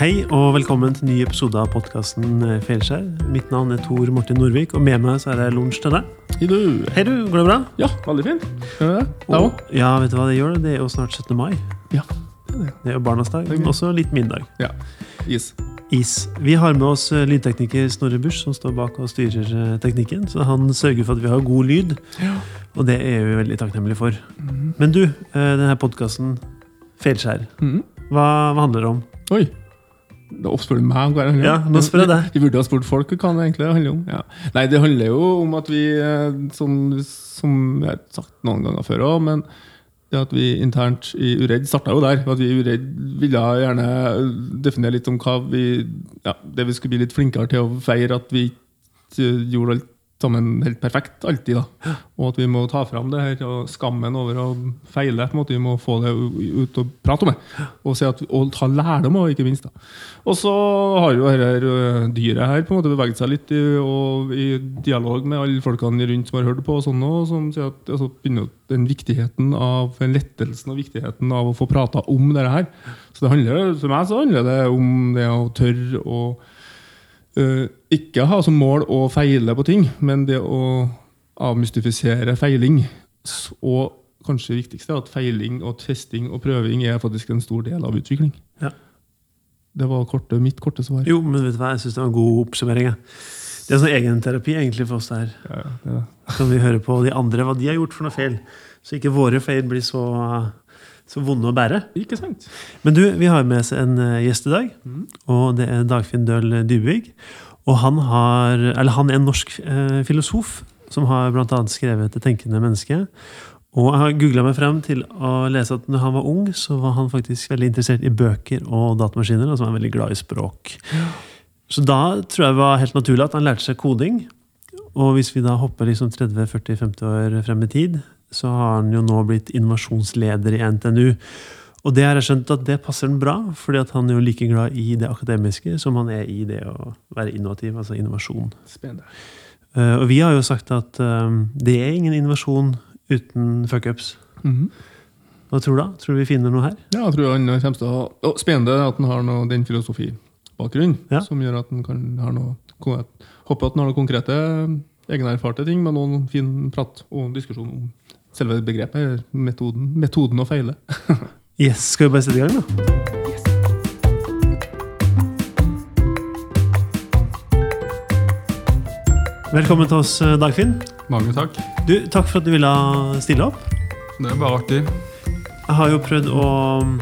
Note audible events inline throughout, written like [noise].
Hei og velkommen til ny episode av podkasten Feilskjær. Mitt navn er Tor Martin Norvik, og med meg så er det lunsj til deg. Hei du. Hei du, går det bra? Ja, veldig fint. Deg Og- Ja, vet du hva det gjør? Det er jo snart 17. mai. Ja. Det er jo barnas dag, men også litt min dag. ja. Is. Is. Vi har med oss eh, lydtekniker Snorre Busch, som står bak og styrer eh, teknikken. Så han sørger for at vi har god lyd, Ja. og det er vi veldig takknemlige for. Mm. Men du, eh, denne podkasten Feilskjær, mm. hva, hva handler det om? Oi. Da spør du meg om hva det handler Ja, om. nå spør jeg deg. Vi burde ha spurt folk hva det egentlig handler om. Ja. Nei, det handler jo om at vi, eh, som, som jeg har sagt noen ganger før òg, men det at vi internt i Uredd starta jo der. At vi i Uredd ville gjerne definere litt om hva vi ja, Det vi skulle bli litt flinkere til å feire at vi ikke gjorde alt sammen helt perfekt alltid. da. Og at vi må ta fram det her, og skammen over å feile. på en måte, Vi må få det ut og prate om det. Og, se at, og ta lærdom av ikke minst. da. Og så har jo dette dyret her på en måte beveget seg litt i, og, i dialog med alle folkene rundt som har hørt på, og sånn som sier at altså, den viktigheten av den lettelsen og viktigheten av å få prata om dette her. Så det handler, for meg så handler det om det å tørre å ø, ikke ha som mål å feile på ting, men det å avmystifisere feiling. Og kanskje det viktigste er at feiling og testing og prøving er faktisk en stor del av utvikling. Ja. Det var korte, mitt korte svar. Jo, men vet du hva, jeg syns det var en god oppsummering. Det er sånn egenterapi egentlig for oss der. Ja, ja, det. Kan vi høre på de andre hva de har gjort for noe feil, så ikke våre feil blir så, så vonde å bære. Ikke sant? Men du, vi har med oss en eh, gjest i dag, og det er Dagfinn Døhl Dybvig. Og han, har, eller han er en norsk eh, filosof som har annet skrevet 'Det tenkende mennesket'. Og jeg har googla meg frem til å lese at når han var ung, så var han faktisk veldig interessert i bøker og datamaskiner. og så var veldig glad i språk. Så da tror jeg det var helt naturlig at han lærte seg koding. Og hvis vi da hopper liksom 30-40-50 år frem i tid, så har han jo nå blitt innovasjonsleder i NTNU. Og det har jeg skjønt at det passer den bra, fordi at han er jo like glad i det akademiske som han er i det å være innovativ, altså innovasjon. Spennende. Eh, og vi har jo sagt at eh, det er ingen innovasjon uten fuckups. Mhm. Hva tror du da? Tror du vi finner noe her? Ja, jeg tror han kommer til å ha oh, Spennende at han har noe, den filosofibakgrunnen Ja. som gjør at han kan ha noe Håper at han har noe konkrete, egenerfarte ting, med noen fin prat og diskusjon om selve begrepet, metoden, metoden å feile. [laughs] Yes, Skal vi bare sette i gang, da? Velkommen til oss, eh, Dagfinn. Mange takk. Du, takk for at du ville stille opp. Det er bare artig. Jeg har jo prøvd å mm,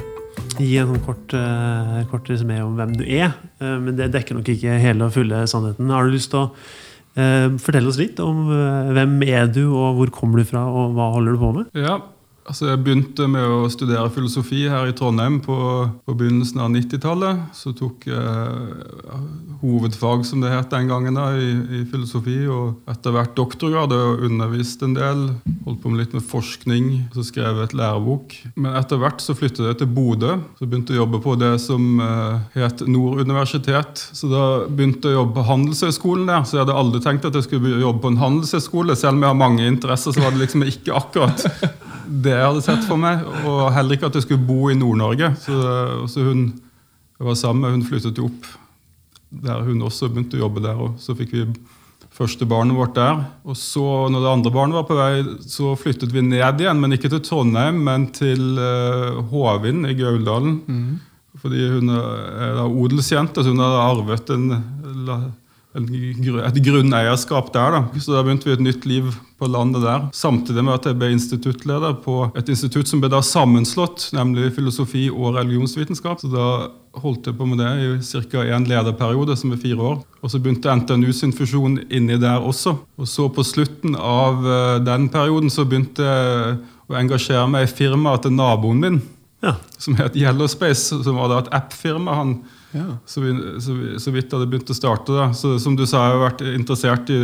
gi en sånn kort, eh, kort resumé om hvem du er, eh, men det dekker nok ikke hele og fulle sannheten. Har du lyst til å eh, fortelle oss litt om eh, hvem er du, og hvor kommer du fra, og hva holder du på med? Ja, altså Jeg begynte med å studere filosofi her i Trondheim på, på begynnelsen av 90-tallet. Så tok jeg hovedfag, som det het den gangen, da, i, i filosofi. Og etter hvert doktorgrad og undervist en del. Holdt på med litt med forskning. Så skrev jeg et lærebok. Men etter hvert så flyttet jeg til Bodø. Så begynte jeg å jobbe på det som eh, het Nord universitet. Så da begynte jeg å jobbe på Handelshøyskolen der. Så jeg hadde aldri tenkt at jeg skulle jobbe på en handelshøyskole. Selv om jeg har mange interesser, så var det liksom ikke akkurat det jeg hadde sett for meg. Og heller ikke at jeg skulle bo i Nord-Norge. Så, så hun jeg var sammen med, hun flyttet jo opp der hun også begynte å jobbe der. Og så fikk vi første barnet vårt der. Og så, når det andre barnet var på vei, så flyttet vi ned igjen. Men ikke til Trondheim, men til uh, Håvind i Gauldalen. Fordi hun er da odelsjente, så hun hadde arvet en, et grunneierskap der. da. Så da begynte vi et nytt liv på landet der. Samtidig med at jeg ble instituttleder på et institutt som ble da sammenslått, nemlig filosofi og religionsvitenskap. Så da holdt jeg på med det i ca. en lederperiode, som er fire år. Og så begynte NTNU sin fusjon inni der også. Og så på slutten av eh, den perioden så begynte jeg å engasjere meg i firmaet til naboen min Ja, som het Yellowspace, som var da et app-firma. han Ja. så, vi, så, vi, så vidt hadde begynt å starte. da. Så, som du sa, jeg har vært interessert i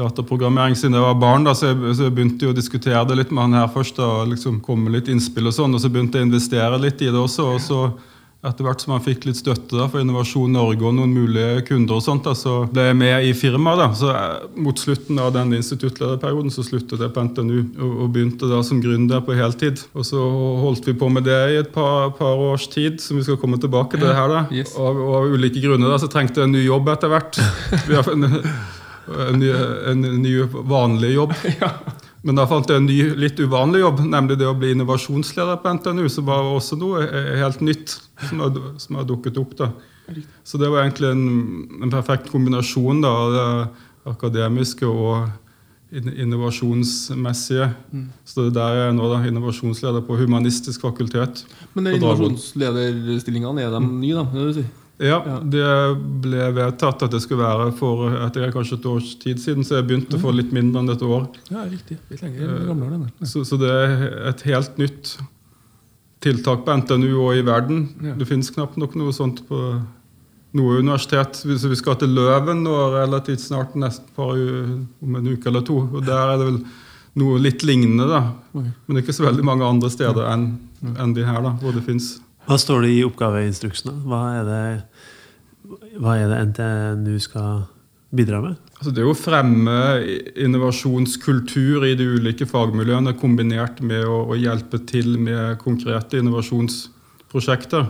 dataprogrammering siden jeg var barn. da, så jeg, så jeg begynte jo å diskutere det litt med han her først. da, og liksom komme litt innspill og sånn, og så begynte jeg å investere litt i det også. og så etter hvert som han fikk litt støtte da, for Innovasjon Norge og noen mulige kunder, og sånt, da, så ble jeg med i firmaet. da, så eh, Mot slutten av den instituttlederperioden så sluttet jeg på NTNU og, og begynte da som gründer på heltid. Og Så holdt vi på med det i et par, par års tid, som vi skal komme tilbake til. det her da. Yes. Og, og av ulike grunner da, så trengte jeg en ny jobb etter hvert. [laughs] En, en, en ny vanlig jobb. Men da fant jeg en ny, litt uvanlig jobb, nemlig det å bli innovasjonsleder på NTNU, som var også noe eh, helt nytt som har, som har dukket opp. da. Så det var egentlig en, en perfekt kombinasjon da, av det akademiske og innovasjonsmessige. innovasjonsmessige. Så det er der jeg er nå, da, innovasjonsleder på Humanistisk fakultet. Men innovasjonslederstillingene, er de nye, da? Det vil si. Ja, det ble vedtatt at det skulle være for etter kanskje et års tid siden, så jeg begynte for litt mindre enn et år. Ja, riktig. Litt lenger gamle. Så, så det er et helt nytt tiltak på NTNU og i verden. Det finnes knapt nok noe sånt på noe universitet. Så vi skal til Løven nå relativt snart, nesten par, om en uke eller to. Og der er det vel noe litt lignende, da. Men ikke så veldig mange andre steder enn enn de her, da, hvor det fins. Hva står det i oppgaveinstruksen? Hva er det, hva er det NTNU skal bidra med? Altså det er å fremme innovasjonskultur i de ulike fagmiljøene, kombinert med å, å hjelpe til med konkrete innovasjonsprosjekter.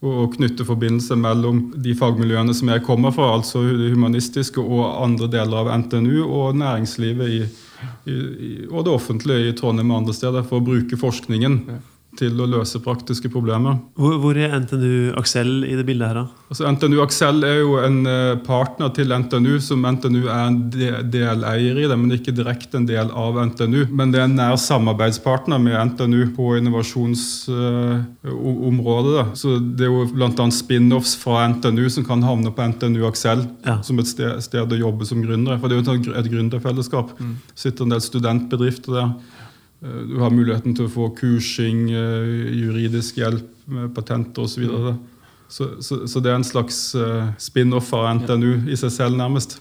Og, og knytte forbindelser mellom de fagmiljøene som jeg kommer fra, altså det humanistiske og andre deler av NTNU, og næringslivet i, i, i, og det offentlige i Trondheim og andre steder, for å bruke forskningen til å løse praktiske problemer. Hvor, hvor er NTNU Aksel i det bildet her, da? Altså NTNU Aksel er jo en eh, partner til NTNU, som NTNU er en de- deleier i det, men ikke direkte en del av NTNU. Men det er en nær samarbeidspartner med NTNU på innovasjonsområdet. så det er jo bl.a. spin-offs fra NTNU som kan havne på NTNU Aksel, Ja. som et sted, sted å jobbe som gründere. For det er jo et, gründerfellesskap. Mm. sitter en del studentbedrifter der. Eh, Du har muligheten til å få kursing, eh, juridisk hjelp med patenter osv. Så, så, så, så det er en slags eh, spin-off av NTNU i seg selv, nærmest.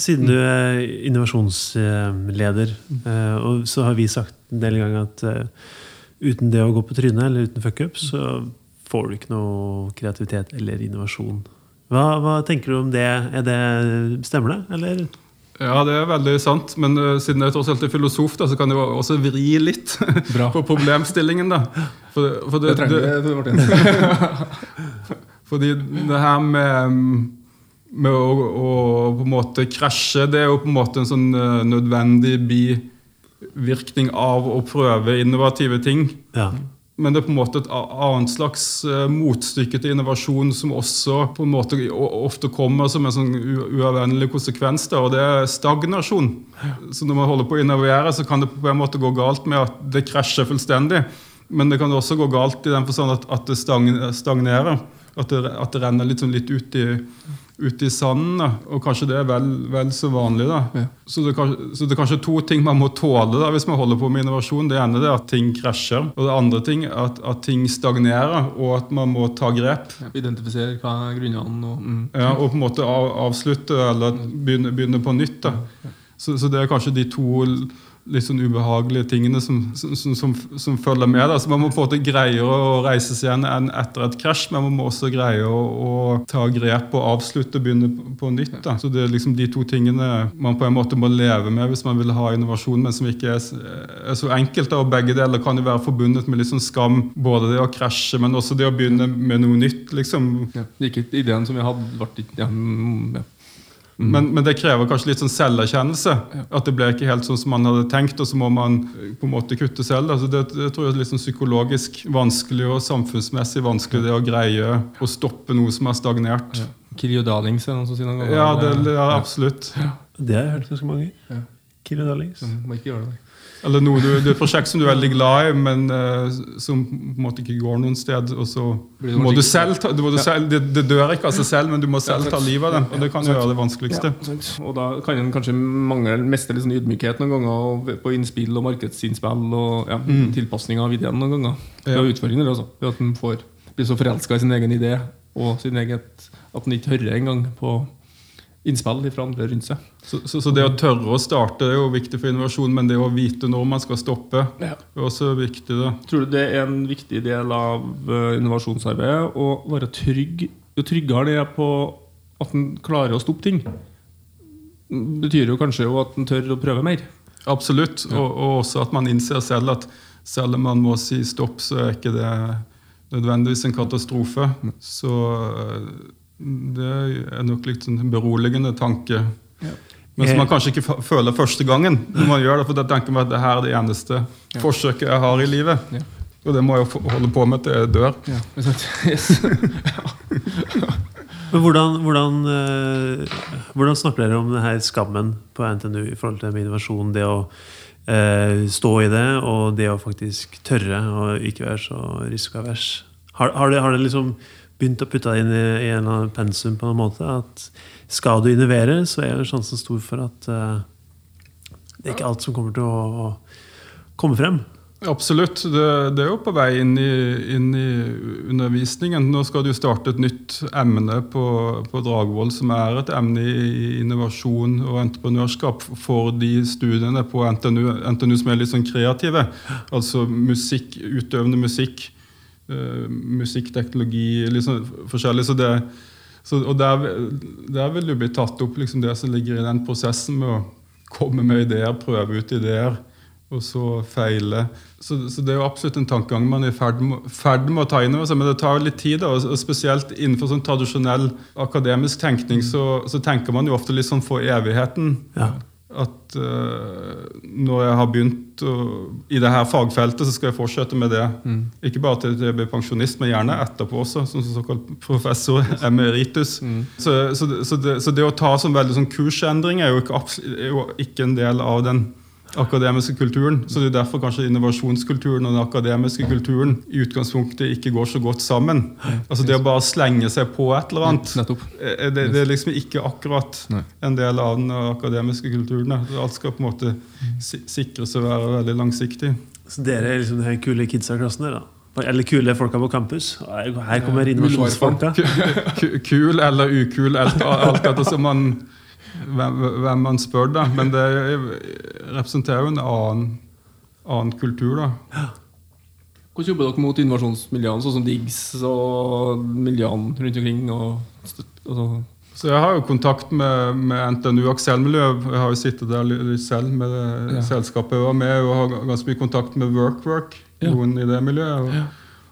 Siden du er innovasjonsleder, eh, og så har vi sagt en del ganger at eh, uten det å gå på trynet, eller uten fuckup, så får du ikke noe kreativitet eller innovasjon. Hva, hva tenker du om det? Er det stemmer det, eller? Ja, det er veldig sant. Men uh, siden jeg tross alt er filosof, da, så kan jeg også vri litt [laughs] på problemstillingen. da. For, for Det trenger vi, Martin. [laughs] Fordi det her med, med å, å på en måte krasje, det er jo på en måte en sånn uh, nødvendig bivirkning av å prøve innovative ting. Ja. Men det er på en måte et annet slags eh, motstykke til innovasjon som også på en måte ofte kommer som en sånn uavvendelig konsekvens, og det er stagnasjon. Så når man holder på å innovere, så kan det på en måte gå galt med at det krasjer fullstendig. Men det kan også gå galt i den forstand at, at det stagnerer. At det, at det renner litt, sånn litt ut i, ut i sanden. Da. Og kanskje det er vel, vel så vanlig. da. Ja. Så, det så det er kanskje to ting man må tåle da, hvis man holder på med innovasjon. Det ene er at ting krasjer. Og det andre ting er at, at ting stagnerer, og at man må ta grep. Identifisere hva er grunnene og mm. Ja, og på en måte av, avslutte eller begynne, begynne på nytt. da. Så, så det er kanskje de to litt sånn ubehagelige tingene som, som, som, som, følger med. da. Så Man må på en måte greie å reise seg igjen en- etter et krasj, men man må også greie å, å ta grep og avslutte og begynne på, nytt. da. Så Det er liksom de to tingene man på en måte må leve med hvis man vil ha innovasjon, men som ikke er, er så enkelt. da, og Begge deler kan jo være forbundet med litt sånn skam. Både det å krasje, men også det å begynne med noe nytt. liksom. ja. Ikke ideen som jeg hadde, ble ikke ja, mm. Men, men det krever kanskje litt sånn selverkjennelse. At det ble ikke helt sånn som man hadde tenkt, og så må man eh, på en måte kutte selv. Altså det, det tror jeg er litt sånn psykologisk vanskelig og samfunnsmessig vanskelig det å greie å stoppe noe som har stagnert. Ja. Your darlings, er noen som sier ganger. Ja, det, ja absolutt. Det har jeg hørt ganske mange. Ja. Killer Darlings. Mm, Må ikke gjøre det. Eller noe du, det er et prosjekt som du er veldig glad i, men uh, som på en måte ikke går noen sted. Og så må du selv ta, du må du selv, det, det dør ikke av seg selv, men du må selv ta livet av det. Og det kan jo være det vanskeligste. Ja, og da kan en kanskje mangle miste litt sånn ydmykhet noen ganger på innspill og markedsinnspill og ja, tilpasning av ideen noen ganger. Det er utfordringer ved at en blir så forelska i sin egen idé og sin eget, at en ikke hører engang på innspill fra andre rundt seg. Så, så, så det å tørre å starte er jo viktig for innovasjon, men det å vite når man skal stoppe, Ja. er også viktig. da. Tror du det er en viktig del av eh, innovasjonsarbeidet å være trygg? Jo tryggere det er på at en klarer å stoppe ting, betyr jo kanskje at en tør å prøve mer. Absolutt. Og, og også at man innser selv at selv om man må si stopp, så er ikke det nødvendigvis en katastrofe. Så eh, det er nok litt sånn beroligende tanke. Men som man kanskje ikke føler første gangen. når man gjør det, For da tenker man at det her er det eneste forsøket jeg har i livet. Ja. Og det må jeg holde på med til jeg dør. Ja, [laughs] yes. [laughs] Men hvordan, hvordan, eh, hvordan snakker dere om det her skammen på NTNU i forhold til innovasjon? Det å eh, stå i det, og det å faktisk tørre og ikke være så risikoavers. Har, har, det, har det liksom begynt å putte det inn i, i en eller annen pensum på en måte? At skal du innovere, så er jo sjansen stor for at uh, det er ikke alt som kommer til å, å komme frem. Absolutt. Det, det er jo på vei inn i, inn i undervisningen. Nå skal du starte et nytt emne på, på Dragvoll, som er et emne i innovasjon og entreprenørskap for de studiene på NTNU, NTNU som er litt sånn kreative. Altså musikk, utøvende musikk, eh, musikkteknologi, sånn forskjellig. Så det, så, og der, der vil det bli tatt opp liksom det som ligger i den prosessen med å komme med ideer, prøve ut ideer og så feile. Så, så det er jo absolutt en tankegang man er i med, ferd med å ta inn over seg, men det tar litt tid. da, og Spesielt innenfor sånn tradisjonell akademisk tenkning så, så tenker man jo ofte litt sånn for evigheten. Ja. At uh, når jeg har begynt å, i det her fagfeltet, så skal jeg fortsette med det. Ikke bare til jeg blir pensjonist, men gjerne etterpå også, som såkalt professor [laughs] emeritus. Så, så, det- så, det, så det å ta sånn veldig sånn kursendring er jo ikke, er jo ikke en del av den akademiske kulturen. Så det er derfor kanskje innovasjonskulturen og den akademiske kulturen i utgangspunktet ikke går så godt sammen. Altså Det å bare slenge seg på et eller annet, eh, det, det er liksom ikke akkurat en del av den akademiske kulturen. Alt skal på en måte si sikres å være veldig langsiktig. Så dere er liksom de kule kidsa i klassen der, da? Eller kule folka på campus? Her kommer innovasjonsfolka. Kul eller ukul, alt etter som man, hvem, hvem man spør, da. Men det representerer jo en annen, annen kultur, da. Hvordan jobber dere mot innovasjonsmiljøene, sånn som DIGS og miljøene rundt omkring? Og, støt- altså, Så jeg har jo kontakt med, med NTNU Akselmiljø. Jeg har jo sittet der litt selv med det Ja. selskapet jeg var med, og har ganske mye kontakt med WorkWork, Ja. noen i det miljøet. Og,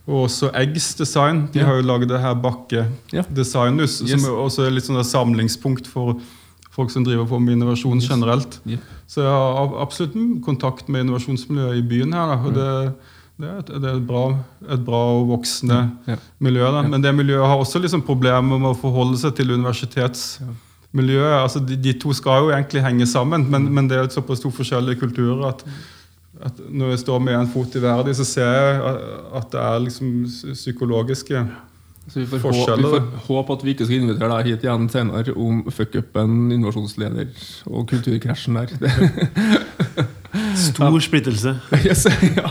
og også Eggs Design. De Ja. har jo laget det her Bakke Ja. Designhus, Yes. som også er litt sånn samlingspunkt for folk som driver på med innovasjon generelt. Yep. Så jeg har absolutt kontakt med innovasjonsmiljøet i byen her. Da, og det, det er, et, det er et, bra, et bra og voksende Ja. miljø. Da. Men det miljøet har også liksom problemer med å forholde seg til universitetsmiljøet. Altså de, de to skal jo egentlig henge sammen, men, men det er et såpass to forskjellige kulturer at, at når jeg står med én fot i verden, så ser jeg at det er liksom psykologiske Så vi får, håpe, vi får håpe at vi ikke skal invitere deg hit igjen senere om fuckupen, innovasjonsleder og kulturkrasjen der. [laughs] Stor splittelse. [laughs] yes, ja.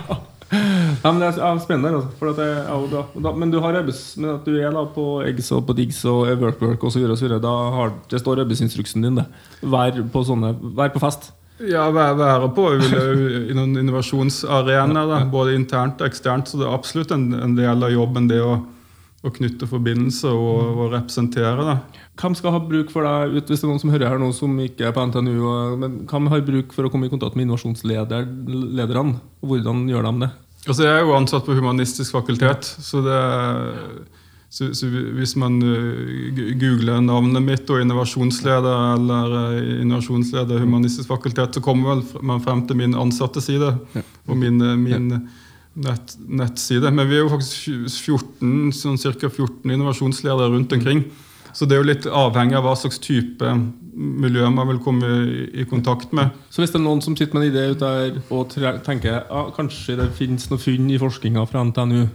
Ja, men det er spennende. Altså, for at det, er jo da, da, men du har arbeids, men at du er da på Eggs og på Diggs og WorkWork osv. Da har, det står arbeidsinstruksen din. det Vær på, sånne, vær på fest. Ja, være, være på i noen innovasjonsarenaer, både internt og eksternt. Så det er absolutt en, en del av jobben det å, å knytte forbindelser og, og representere. da. Hvem skal ha bruk for deg ut, hvis det er noen som hører her nå som ikke er på NTNU? og- Men hvem har bruk for å komme i kontakt med innovasjonslederne? Og hvordan gjør de det? Altså, Jeg er jo ansatt på Humanistisk fakultet, så, det, så, så hvis man uh, googler navnet mitt og innovasjonsleder eller uh, innovasjonsleder Humanistisk fakultet, så kommer man frem til min ansatte side og min, uh, min nett, nettside. Men vi er jo faktisk 14, sånn ca. 14 innovasjonsledere rundt omkring. Så det er jo litt avhengig av hva slags type miljø man vil komme i, kontakt med. Så hvis det er noen som sitter med en idé ut der og tenker tenker ah, kanskje det finnes noe funn i forskninga fra NTNU,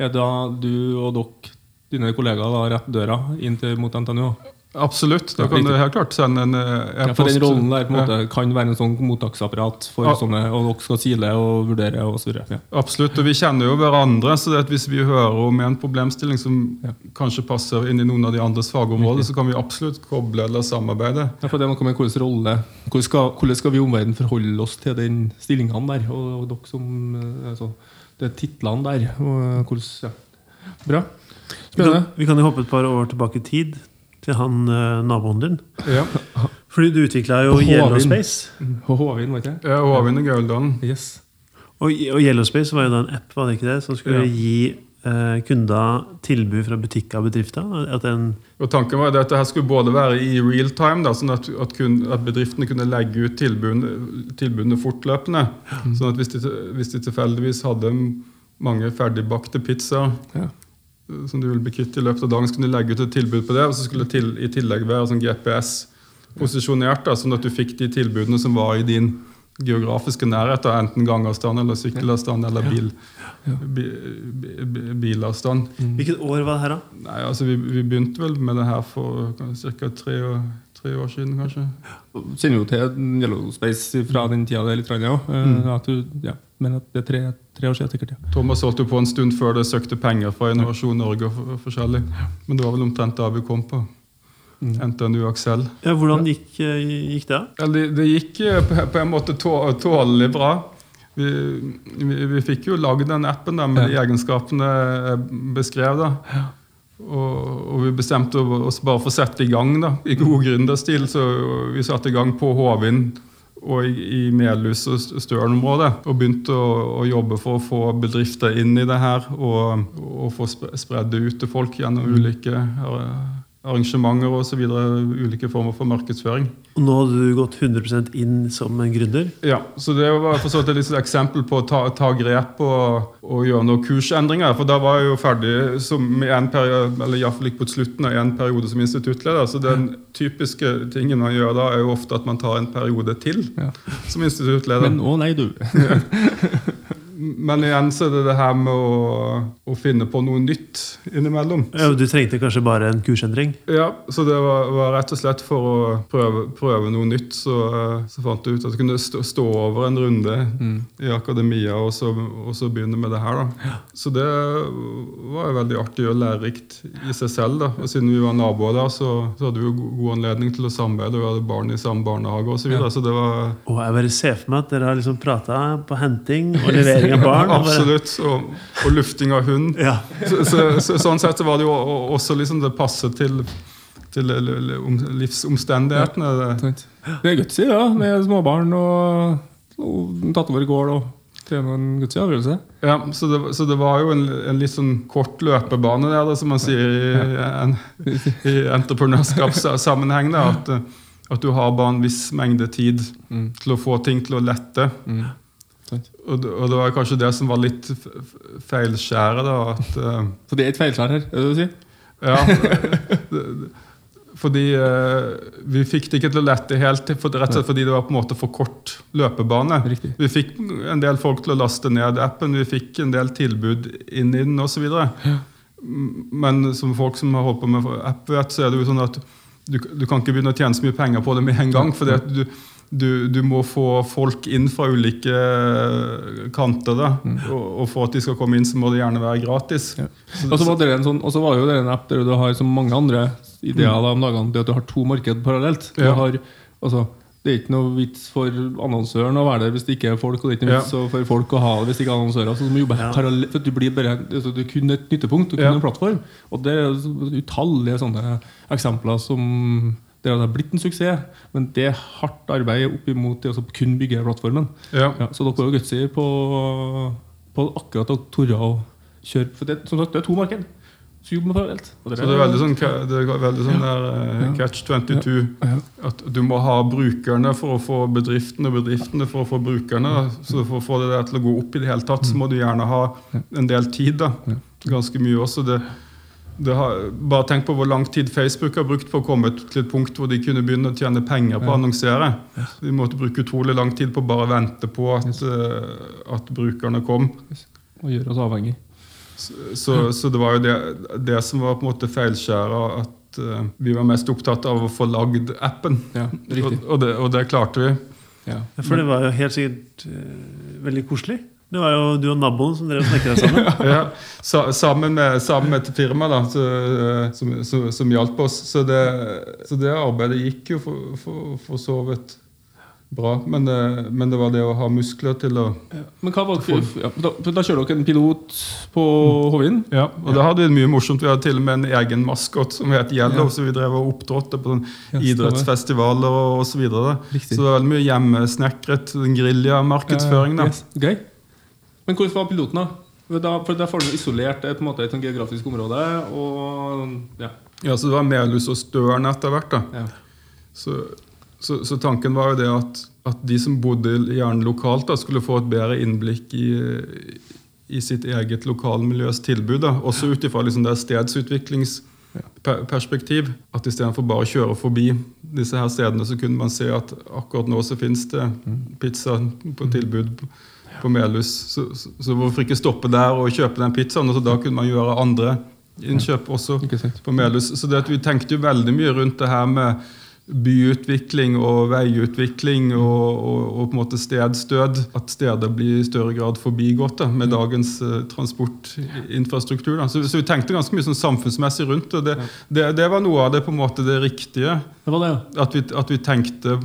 er da du og dere, dine kollegaer, da rett døra inn til, mot NTNU? Absolutt. Da kan du helt klart sende en eh, Ja, for den rollen der på en måte Ja, kan være en sånn mottaksapparat for Ja. sånne, og dere skal sile og vurdere og så videre. Ja. Absolutt. Og vi kjenner jo hverandre, så det at hvis vi hører om en problemstilling som Ja. kanskje passer inn i noen av de andres fagområder, så kan vi absolutt koble eller samarbeide. Ja, for det er noe med hvordan rolle Hvordan skal, hvordan skal vi i omverdenen forholde oss til den stillingene der? Og, og dere som eh, altså, Det er titlene der. Og, hvordan, ja. Bra. Vi Spennende. kan, vi kan jo hoppe et par år tilbake i tid, til han eh, naboen din. Ja, Fordi du utvikla jo Yellow Space. Håvin, var ikke det? ja Håvin og Gauldalen. Yes. Og, og Yellow Space var jo da en app var det ikke det, som skulle Ja. gi eh, kunder tilbud fra butikker og bedrifter. At en, Og Tanken var at dette her skulle både være i real time, da, sånn at, at, kun, at bedriftene kunne legge ut tilbudene, tilbudene fortløpende. Sånn at hvis de, hvis de tilfeldigvis hadde mange ferdigbakte pizzaer Ja. Som du ville bli kvitt i løpet av dagen, så kunne du legge ut et tilbud på det. Og så skulle det til, i tillegg være sånn GPS-posisjonert, da, sånn at du fikk de tilbudene som var i din geografiske nærhet, da, enten gangavstand eller sykkelavstand eller bil, bi, bi, bi, bilavstand. hvilket år var det her, da? Nei, altså vi, vi begynte vel med det her for ca. Tre, år- tre år siden, kanskje. Kjenner jo til Yellow Space fra den tida det er litt, ja. Mm. at du, ja. Men at det er tre, tre år siden, sikkert. ja. Thomas holdt jo på en stund før det søkte penger fra Innovasjon Norge og for- forskjellig. Men det var vel omtrent da vi kom på NTNU Aksel. Ja, hvordan gikk, eh, gikk det? Det, det gikk eh, på, på en måte tålelig bra. Vi, vi, vi fikk jo lagd den appen der med de egenskapene jeg beskrev. da. Og, og vi bestemte oss bare for å sette i gang da, i god gründerstil. Så vi satte i gang på Håvind og i, i Melhus og Støren-området. Og begynte å, å jobbe for å få bedrifter inn i det her. Og, og få spre- spredd det ut til folk gjennom ulike eh, arrangementer videre, Ulike former for markedsføring. Og nå hadde du gått 100% inn som en gründer. Ja, så det var for så vidt et eksempel på å ta, ta grep og, og gjøre noen kursendringer. For da var jeg jo ferdig som i en periode, eller i hvert fall ikke på slutten av en periode som instituttleder. Så den typiske tingen man gjør da, er jo ofte at man tar en periode til Ja. som instituttleder. Men å nei, du. [laughs] Men igjen så er det det her med å, å finne på noe nytt innimellom. Ja, du trengte kanskje bare en kursendring? Ja, så det var, var rett og slett for å prøve, prøve noe nytt. Så, så fant jeg ut at jeg kunne stå, stå over en runde i akademia og så, og så begynne med det her. da. Så det var veldig artig og lærerikt i seg selv. da. Og siden vi var naboer der, så, så hadde vi jo god anledning til å samarbeide. Vi hadde barn i samme barnehage osv. Så, videre, så det var Og jeg bare ser for meg at dere har liksom prata på henting og levering av barn. Absolutt. Og, og lufting av hund. Ja. Så, så, så, sånn sett så var det jo også liksom det passet til, til livsomstendighetene. det. Det er gutsy, da, med småbarn og, og tatt over gård. og er en gutsy avgjørelse. Ja, så det, så det var jo en, en litt sånn kort løpebane der, da, som man sier i, en, i entreprenørskapssammenheng. da, At, at du har bare en viss mengde tid til å få ting til å lette. Mm. Og, det- og det var kanskje det som var litt feilskjæret. da, at... uh, Så det er et feilskjær her? er det du sier? Ja, [laughs] fordi uh, vi fikk det ikke til å lette helt, for, rett og slett fordi det var på en måte for kort løpebane. Riktig. Vi fikk en del folk til å laste ned appen, vi fikk en del tilbud inn i den osv. Men som folk som har holdt på med app, vet, så er det jo sånn at du, du kan ikke begynne å tjene så mye penger på det med en gang. fordi at du, du, du må få folk inn fra ulike kanter. da, og, og for at de skal komme inn, så må det gjerne være gratis. Ja. Og så var det en sånn, og så var jo det en app der du har som mange andre ideer da, om dagene, det at du har to marked parallelt. Du Ja. har, altså, det er ikke noe vits for annonsøren å være der hvis det ikke er folk, og det er ikke noe Ja. vits for folk å ha det hvis det ikke er annonsører. Så du må jobbe Ja. parallelt, for du blir bare, altså, du er kun et nyttepunkt, du er kun Ja. en plattform. Og det er utallige sånne eksempler som det har blitt en suksess, men det er hardt arbeid opp imot det å kun bygge plattformen. Ja. Ja, så dere jo gutsy på, på akkurat å tørre å kjøre For det, som sagt, det er to marked. Så jobber man parallelt. Så det er veldig sånn, det er veldig sånn der uh, catch 22. Ja. At du må ha brukerne for å få bedriftene, og bedriftene for å få brukerne. Så for å få det der til å gå opp i det hele tatt, så må du gjerne ha en del tid. da. Ganske mye også. Det har, bare tenk på hvor lang tid Facebook har brukt på å komme til et punkt hvor de kunne begynne å tjene penger på å annonsere. De måtte bruke utrolig lang tid på å bare vente på at, yes. at brukerne kom. Og gjøre oss avhengig. Så, så det var jo det, det som var på en måte feilskjæret. At eh, vi var mest opptatt av å få lagd appen. Ja, Og, og, det, og det klarte vi. Ja. Ja, For det var jo helt sikkert eh, veldig koselig. Det var jo du og naboen som drev og snekra sammen. [laughs] Ja, sa, sammen, med, sammen med et firma da, så, eh, som, som, som hjalp oss. Så det, så det arbeidet gikk jo for, for, for så vidt bra. Men det, men det var det å ha muskler til å Men hva var det for, ja, da, da kjører dere en pilot på Hovin? Ja, og da hadde vi mye morsomt. Vi hadde til og med en egen maskot som het Yellow, så vi drev og opptrådte på sånn Ja, idrettsfestivaler osv. Så, videre. Så det var veldig mye hjemmesnekret gerilja-markedsføring. da. Yes, Gøy. Men hvordan var piloten, da? Da, for Der får du isolert et, på måte, et geografisk område. Og ja. Ja, Så det var Melhus og Støren etter hvert. da. ja. Så, så, så tanken var jo det at, at de som bodde gjerne lokalt, da, skulle få et bedre innblikk i, i sitt eget lokalmiljøs tilbud. Da. Også ut ifra liksom det stedsutviklingsperspektiv. At istedenfor bare å kjøre forbi disse her stedene, så kunne man se at akkurat nå så fins det pizza på tilbud på- Melhus. Så, så, så hvorfor ikke stoppe der og kjøpe den pizzaen? Og så da kunne man gjøre andre innkjøp også på Melhus. Så det at vi tenkte jo veldig mye rundt det her med byutvikling og veiutvikling og, og, og på en måte stedsdød. At steder blir i større grad forbigått da, med dagens uh, transportinfrastruktur. Da. Så, så vi tenkte ganske mye sånn samfunnsmessig rundt det. Det, det. Det var noe av det på en måte det riktige. Det var det, ja. At vi, at vi tenkte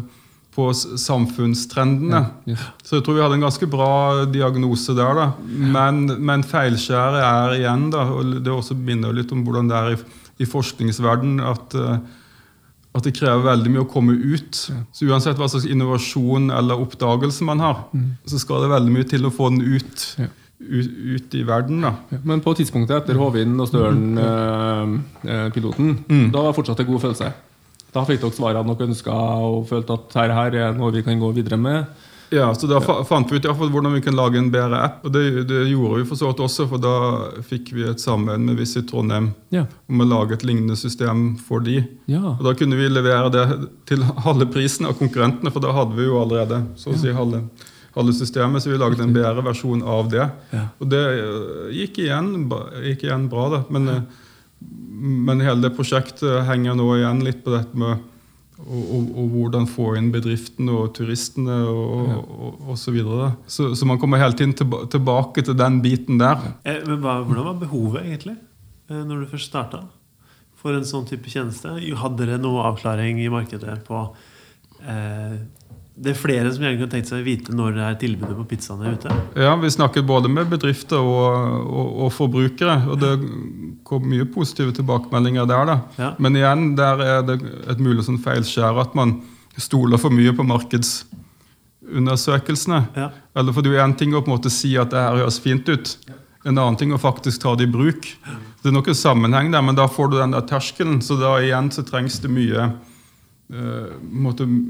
på samfunnstrendene. samfunnstrendene. Yes. Så jeg tror vi hadde en ganske bra diagnose der. da. Men, men feilskjæret er igjen, da, og det også minner litt om hvordan det er i, i forskningsverdenen, at, eh, at det krever veldig mye å komme ut. Så uansett hva slags innovasjon eller oppdagelse man har, så skal det veldig mye til å få den ut, Ja. ut, ut i verden. da. Ja, Men på tidspunktet etter Håvind og Støren-piloten, Mm. da var fortsatt en god følelse? Da fikk dere svarene dere ønska og følte at her, her er noe vi kan gå videre med? Ja, så Da fa fant vi ut fall hvordan vi kunne lage en bedre app. og Det, det gjorde vi for så vidt også, for da fikk vi et samarbeid med Visit Trondheim Ja. om å lage et lignende system for de. ja. Og Da kunne vi levere det til halve prisen av konkurrentene, for da hadde vi jo allerede så å si halve, halve systemet, så vi lagde en bedre versjon av det. Ja. Og det øh, gikk igjen, gikk igjen bra, da. Men, øh, men hele det prosjektet henger nå igjen litt på dette med og, og, og hvordan få inn bedriftene og turistene og, og, og, så videre. Så, så man kommer hele tiden tilbake til den biten der. Eh, Men hva, hvordan var behovet, egentlig, eh, når du først starta? For en sånn type tjeneste? Hadde dere noe avklaring i markedet på eh, Det er flere som gjerne kunne tenkt seg å vite når det er tilbudet på pizzaene ute. Ja, Vi snakket både med bedrifter og, og, og forbrukere, og det kom mye positive tilbakemeldinger der. da. Ja. Men igjen, der er det et mulig sånn feilskjær at man stoler for mye på markedsundersøkelsene. Ja. Eller for det er jo en ting å på en måte si at det her høres fint ut. En annen ting å faktisk ta det i bruk. Det er noen sammenheng der, men da får du den der terskelen. Så da igjen så trengs det mye eh,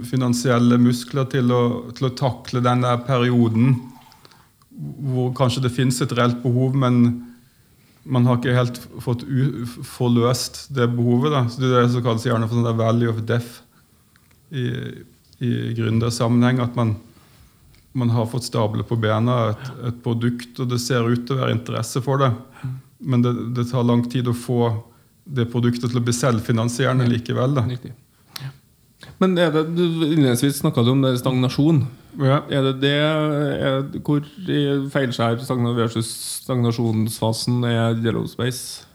finansielle muskler til å, til å takle den der perioden hvor kanskje det finnes et reelt behov, men man har ikke helt fått u forløst det behovet. Da. Så det er det som kalles gjerne for sånn value of death i, i gründersammenheng. At man, man har fått stable på bena et, et produkt, og det ser ut til å være interesse for det. Men det, det tar lang tid å få det produktet til å bli selvfinansierende likevel. Da. Men er det, du, innledningsvis snakka du om det stagnasjon. Ja. Er det det er, Hvor i feilskjær versus stagnasjonsfasen er Yellow Space?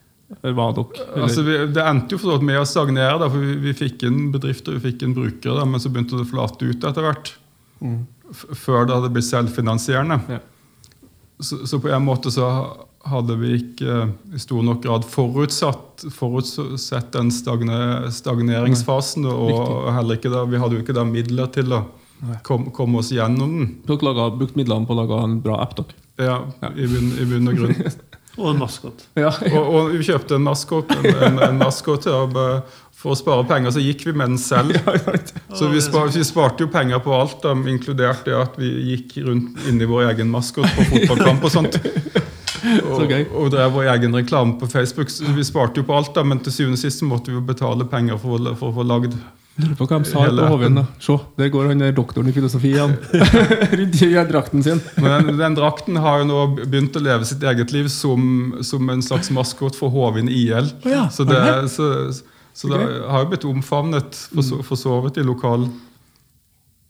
Hva dere? Altså, vi, det endte jo med å stagnere, da, for vi, vi fikk inn bedrifter vi fikk inn brukere, da, men så begynte det å flate ut etter hvert. Mm. Før det hadde blitt selvfinansierende. Ja. Så, så på en måte så hadde vi ikke eh, i stor nok grad forutsatt, forutsett den stagne, stagneringsfasen. Og, og heller ikke da, vi hadde jo ikke da midler til å kom, komme oss gjennom den. Dere laget, brukte midlene på å lage en bra app, dere? Ja, I, bunn, I bunn og grunn. [laughs] Og en maskot. Ja, [laughs] Og, og vi kjøpte en maskot, en, en, en maskot ja, for å spare penger. Så gikk vi med den selv. [laughs] Så vi, spar, vi sparte jo penger på alt, da, inkludert det at vi gikk rundt inni vår egen maskot på fotballkamp og sånt. Og, og drev vår egen reklame på Facebook. Så vi sparte jo på alt, da, men til syvende og sist måtte vi jo betale penger for, å- få lagd Lurer på hva de sa på Hovin. da. Se, der går han der doktoren i filosofi igjen. [laughs] Rundt i drakten sin. Men den, den drakten har jo nå begynt å leve sitt eget liv som, som en slags maskot for Hovin IL. Oh, ja, så, det, så, Så det har jo blitt omfavnet for så, for så vidt i lokal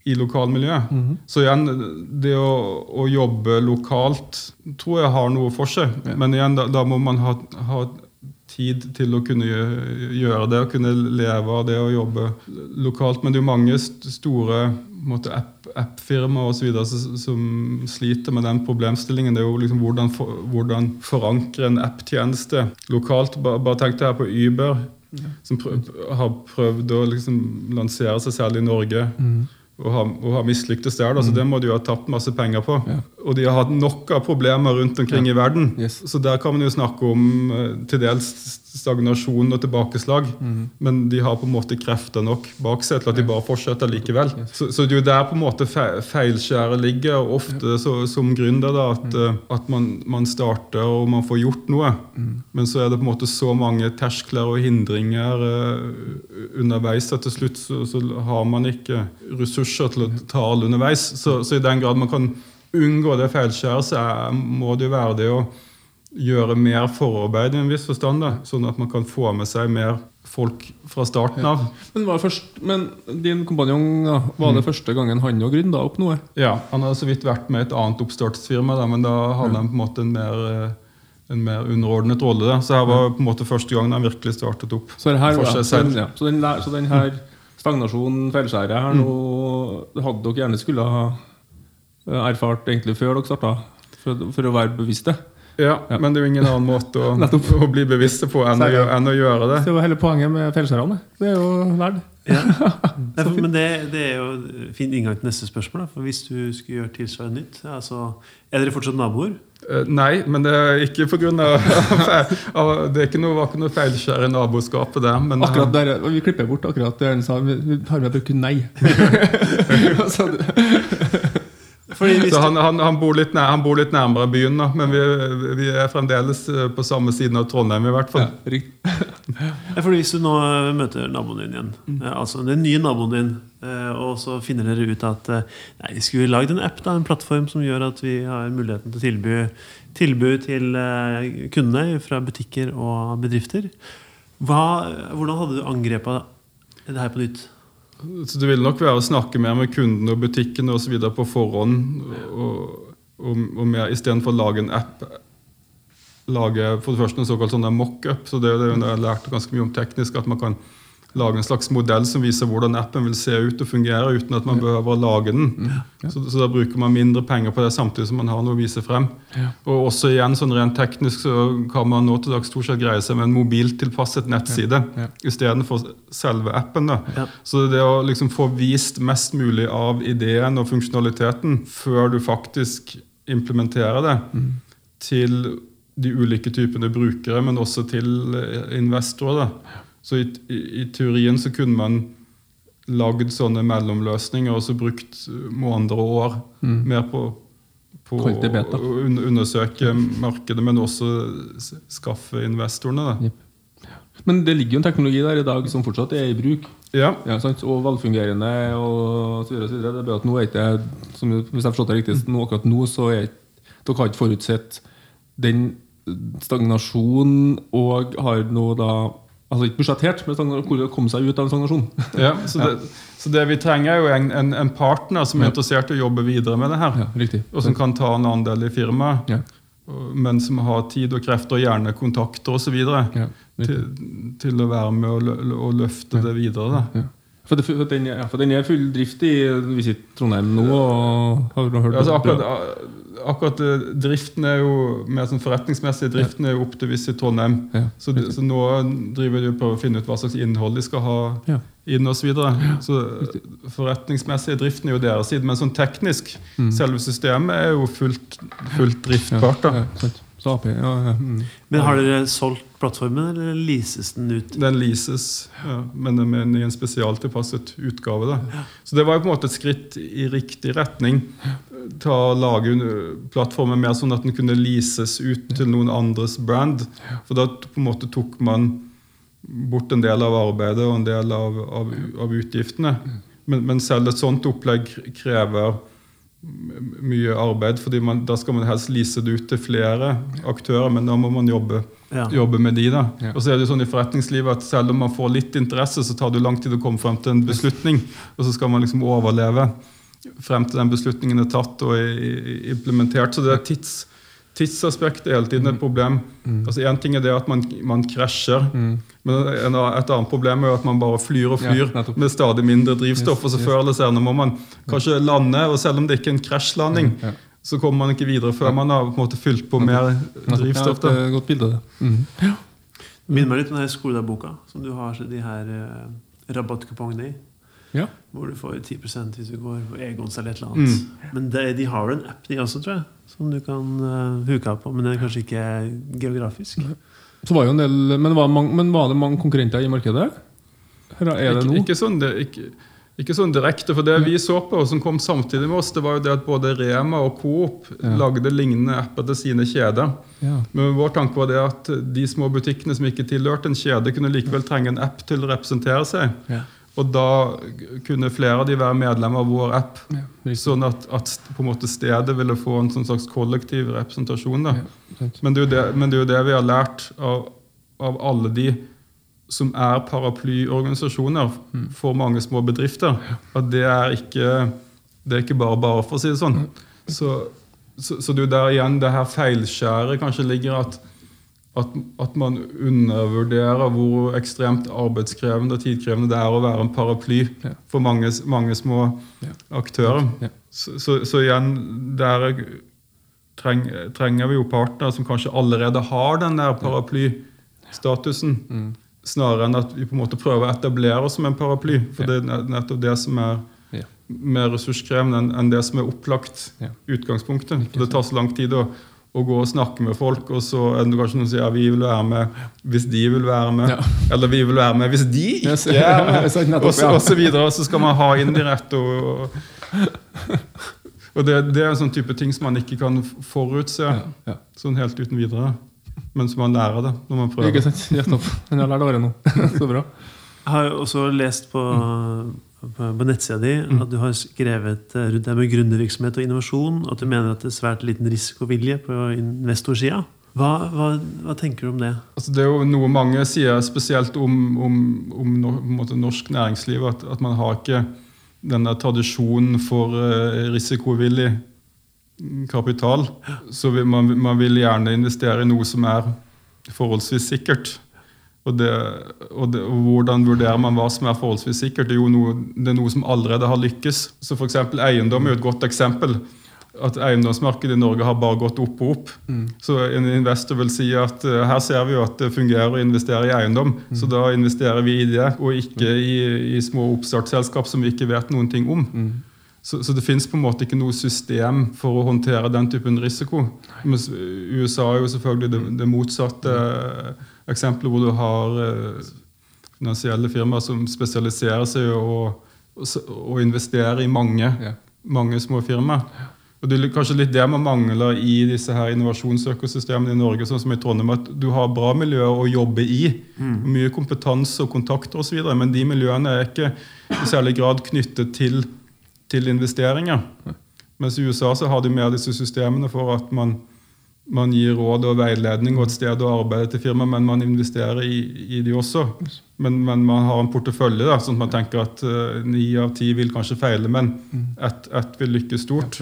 i lokalmiljøet. Så igjen, det å, å, jobbe lokalt tror jeg har noe for seg. Ja. Men igjen, da, da må man ha, ha, tid til å kunne gjøre det, og kunne leve av det å jobbe lokalt. Men det er jo mange store app-firmaer app osv. som sliter med den problemstillingen. Det er jo liksom hvordan, for, hvordan forankre en app-tjeneste lokalt. Bare, bare tenk deg her på Uber, ja. som prøv, har prøvd å liksom lansere seg selv i Norge. Mm og har, og har mislyktes der. Da, så mm. Det må de jo ha tapt masse penger på. Ja. Og de har hatt nok av problemer rundt omkring ja. i verden. Yes. Så der kan man jo snakke om uh, til dels stagnasjon og tilbakeslag. Mm. Men de har på en måte krefter nok bak seg til at de bare fortsetter likevel. Så, så, det er jo der på en måte feilskjæret ligger. og Ofte så, som gründer da, at, mm. uh, at man, man, starter og man får gjort noe. Mm. Men så er det på en måte så mange terskler og hindringer uh, underveis at til slutt så, så har man ikke ressurser til å ta alle underveis. Så, så i den grad man kan unngå det feilskjæret, så må det jo være det å gjøre mer forarbeid i en viss forstand. Da, sånn at man kan få med seg mer folk fra starten av. Ja. Men, først, men, din kompanjong, da, var det mm. første gangen han og gründa opp noe? Ja, han har så vidt vært med et annet oppstartsfirma, da, men da hadde han på en måte en mer, eh, en mer underordnet rolle. Da. Så her var på en måte første gangen han virkelig startet opp så her. Ja, så, den, så den her stagnasjonen, feilskjæret her mm. nå, hadde dere gjerne skulle ha Eh, erfart egentlig før dere starta, for, for, å være bevisste. Ja, ja, men det er jo ingen annen måte å, [laughs] å bli bevisste på enn, å, enn å, gjøre det. Det var hele poenget med feilskjærene. Det er jo verdt. Ja. [laughs] men det, det, er jo fin inngang til neste spørsmål. Da. For Hvis du skulle gjøre tilsvarende nytt, altså, er dere fortsatt naboer? Uh, nei, men det er ikke pga. [laughs] Det er ikke noe, var ikke noe feilskjær i naboskapet der. Men, akkurat eh, der, Vi klipper bort akkurat det han sa. Vi har med brukt nei. Så han, han, han, bor nær, han, bor litt nærmere byen, da, men vi, vi, er fremdeles eh, på samme siden av Trondheim. i hvert fall. Ja, fordi Hvis du nå eh, møter naboen din igjen, mm. Eh, altså den nye naboen din, og så finner dere ut at nei, skulle vi lagd en app, da, en plattform som gjør at vi har muligheten til å tilby tilbud til kundene fra butikker og bedrifter. Hva, hvordan hadde du angrepet det her på nytt? Så det vil nok være å snakke mer med kundene og butikkene osv. på forhånd. Og, og, og mer istedenfor å lage en app lage for det første en såkalt sånn mock-up. så det, det, jeg har lært ganske mye om teknisk, at man kan lage en slags modell som viser hvordan appen vil se ut og fungere uten at man behøver å lage den. Ja. Ja. Så, så, da bruker man mindre penger på det samtidig som man har noe å vise frem. Ja. Og også igjen sånn rent teknisk så kan man nå til dags stort sett greie seg med en mobiltilpasset nettside ja. ja. istedenfor selve appen. da. Så det å liksom få vist mest mulig av ideen og funksjonaliteten før du faktisk implementerer det mm. til de ulike typene brukere, men også til investorer. da. Så i, i, i, teorien så kunne man lagd sånne mellomløsninger og så brukt måneder og år mm. mer på, på å undersøke markedet, men også skaffe investorene. Yep. Men det ligger jo en teknologi der i dag som fortsatt er i bruk. Ja. ja og velfungerende. og så videre, så videre. Det er bare at nå er ikke, som, Hvis jeg har forstått det riktig, nå, akkurat nå så er dere har ikke forutsett den stagnasjonen og har nå da Altså ikke budsjettert, men hvordan komme seg ut av en stagnasjon. Ja, [laughs] så, det, så det vi trenger, er jo en, en, en partner som er interessert i å jobbe videre med det her. Ja, riktig. Og som kan ta en andel i firmaet. Ja. Men som har tid og krefter, og gjerne kontakter osv. Ja, til, til å være med og, løfte det videre. Da. For, det, for, den, ja, for, den, er full drift i Visit Trondheim nå? Og, har du hørt altså, akkurat, akkurat, eh, driften er jo mer sånn forretningsmessig driften er jo opp til Visit Trondheim. Ja, så, så, nå driver de på å finne ut hva slags innhold de skal ha ja. inn osv. Så, videre. så forretningsmessig driften er jo deres side, men sånn teknisk, mm. selve systemet er jo fullt, fullt driftbart. da. Ja, ja, mm. Men har dere solgt plattformen, eller leases den ut? Den leases, ja, men i en spesialtilpasset utgave. Da. Så det var jo på en måte et skritt i riktig retning å lage plattformen mer sånn at den kunne leases ut til noen andres brand. For da på en måte tok man bort en del av arbeidet og en del av, av, av utgiftene. Men, men, selv et sånt opplegg krever mye arbeid, fordi man, da skal man helst lease det ut til flere aktører, men da må man jobbe Ja. jobbe med de. da. Ja. Og så er det jo sånn i forretningslivet at selv om man får litt interesse, så tar det lang tid å komme frem til en beslutning. Og så skal man liksom overleve frem til den beslutningen er tatt og er implementert. Så det er tids, tidsaspektet er hele tiden et problem. Altså Én ting er det at man, man krasjer, men en, et annet problem er jo at man bare flyr og flyr ja, med stadig mindre drivstoff. Yes, og så yes. før eller senere må man kanskje lande, og selv om det ikke er en krasjlanding, Ja. så kommer man ikke videre før man har på en måte fylt på mer drivstoff. Ja, det er et godt bilde, det. Det minner meg litt om den skoledagboka som du har de her eh, rabattkupongene i. Ja. Hvor du får 10% hvis du går på Egons eller et eller annet. Men de, de har jo en app, de også, tror jeg, som du kan uh, huke av på. Men den er kanskje ikke geografisk. Så var jo en del, men, var mange, men var det mange konkurrenter i markedet? Eller er det ikke, ikke, sånn, det, ikke, ikke sånn direkte, for det vi så på, og som kom samtidig med oss, det var jo det at både Rema og Coop Ja. lagde lignende apper til sine kjeder. Ja. Men vår tanke var det at de små butikkene som ikke tilhørte en kjede, kunne likevel trenge en app til å representere seg. Ja. Og da kunne flere av de være medlemmer av vår app. Ja. Sånn at, at på en måte stedet ville få en sånn slags kollektiv representasjon. Da. Ja. Men, det det, men det er jo det vi har lært av, av alle de som er paraplyorganisasjoner for mange små bedrifter. At det er ikke, det er ikke bare bare, for å si det sånn. Så, så, så det er jo der igjen det her feilskjæret kanskje ligger at, at, at man undervurderer hvor ekstremt arbeidskrevende og tidkrevende det er å være en paraply Ja. for mange, mange små Ja. aktører. Ja. Så, så, så igjen, der treng, trenger vi jo partnere som kanskje allerede har den der paraplystatusen, Mm. snarere enn at vi på en måte prøver å etablere oss som en paraply. For det er nettopp det som er mer ressurskrevende enn enn det som er opplagt utgangspunktet. For det tar så lang tid å, å gå og snakke med folk, og så er det kanskje noen som sier ja, vi vil være med hvis de vil være med. Ja. Eller vi vil være med hvis de Yes. ikke er med. Og, så, og så videre. Og så skal man ha indirekte og, og, og det, det er en sånn type ting som man ikke kan forutse Ja, ja. sånn helt uten videre. Men som man lærer det når man prøver. Ikke sant? Nettopp. Den har lært året nå. [laughs] Så bra. Jeg har også lest på, på, nettsida di Mm. at du har skrevet eh, rundt det med gründervirksomhet og innovasjon. At du mener at det er svært liten risikovilje på investorsida. Hva, hva, hva tenker du om det? Altså, det er jo noe mange sier, spesielt om, om, om måte norsk næringsliv, at, at man har ikke denne tradisjonen for uh, risikovillig kapital. Så man, man vil gjerne investere i noe som er forholdsvis sikkert. Og, det, og, det, og hvordan vurderer man hva som er forholdsvis sikkert? Det er jo noe, det er noe som allerede har lykkes. Så f.eks. eiendom er jo et godt eksempel. At eiendomsmarkedet i Norge har bare gått opp og opp. Så en investor vil si at eh, her ser vi jo at det fungerer å investere i eiendom, så da investerer vi i det, og ikke i, i små oppstartsselskap som vi ikke vet noen ting om. Så, så det fins ikke noe system for å håndtere den typen risiko. Mens USA er jo selvfølgelig det, det motsatte eh, eksempelet, hvor du har eh, finansielle firmaer som spesialiserer seg i å, å, s- investere i mange, Ja. mange små firmaer. Og Det er kanskje litt det man mangler i disse her innovasjonsøkosystemene i Norge, sånn som i Trondheim, at du har bra miljøer å jobbe i. Mye kompetanse og kontakter osv., men de miljøene er ikke i særlig grad knyttet til, til investeringer. Mens i USA så har de mer disse systemene for at man, man gir råd og veiledning og et sted å arbeide til firma, men man investerer i, i de også. Men, men man har en portefølje, da, sånn at man tenker at ni uh, av ti vil kanskje feile, men ett et vil lykkes stort.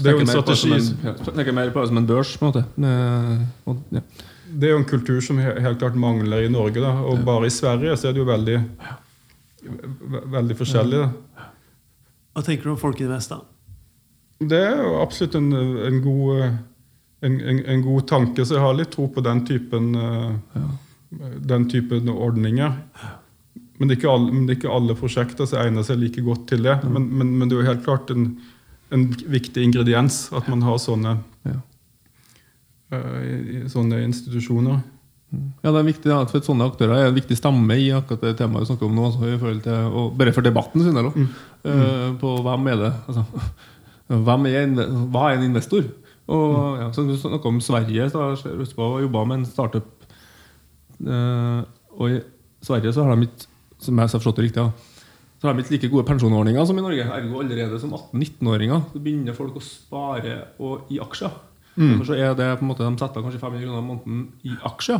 Det er jo en strategi en- Tenker mer på det som en børs, på en måte. Eh. Det er jo en kultur som helt klart mangler i Norge. Da. Og bare i Sverige så er det jo veldig, veldig forskjellig. Da. Hva tenker du om Folkeinvest, da? Det er jo absolutt en, en, god, eh, en, en, en god tanke, så jeg har litt tro på den typen, ja. den typen ordninger. Men det, alle, men det er ikke alle prosjekter som egner seg like godt til det. Men, men, men det er jo helt klart en, en viktig ingrediens at man har sånne, Ja. eh, sånne institusjoner. Ja, det er viktig at for Sånne aktører er en viktig stamme i akkurat det temaet vi snakker om nå. Altså, i forhold til, og bare for debatten, sin del òg. Mm. Uh, på hvem er det altså, hvem er, Hva er en investor? Og, ja, så Du snakka om Sverige. så har jeg jobbe med en startup. Uh, og i Sverige så har de ikke som jeg har forstått det riktig, ja, så har de ikke like gode pensjonsordninger som i Norge. Ergo allerede som 18-19-åringer så begynner folk å spare og, i aksjer. Derfor så er det på en måte De setter kanskje 500 kroner i måneden i aksjer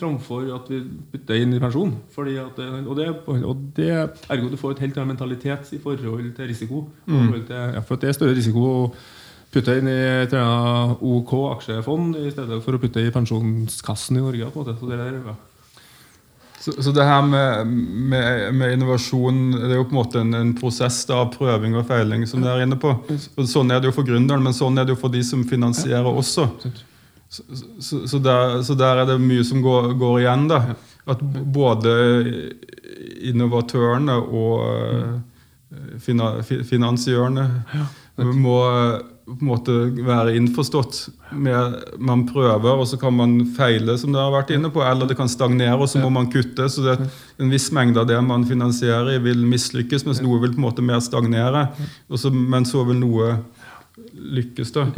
framfor at vi putter inn i pensjon. At, og, det, og det Ergo du får et helt annen mentalitet i forhold til risiko. Mm. forhold til, ja, for det er større risiko å putte inn i et OK aksjefond i stedet for å putte i pensjonskassen i Norge. på en måte. Så det der, ja. Så, så det her med, med, med innovasjon det er jo på en måte en, en prosess av prøving og feiling. som dere er inne på. Og sånn er det jo for gründeren, men sånn er det jo for de som finansierer også. Så, så, der, så der er det mye som går, går igjen. da. At både innovatørene og eh, fina, finansiørene må eh, på en måte være innforstått med Man prøver, og så kan man feile, som dere har vært inne på, eller det kan stagnere, og så må man kutte. Så det, en viss mengde av det man finansierer, vil mislykkes, mens noe vil på en måte mer stagnere. Og så, men så vil noe lykkes, da.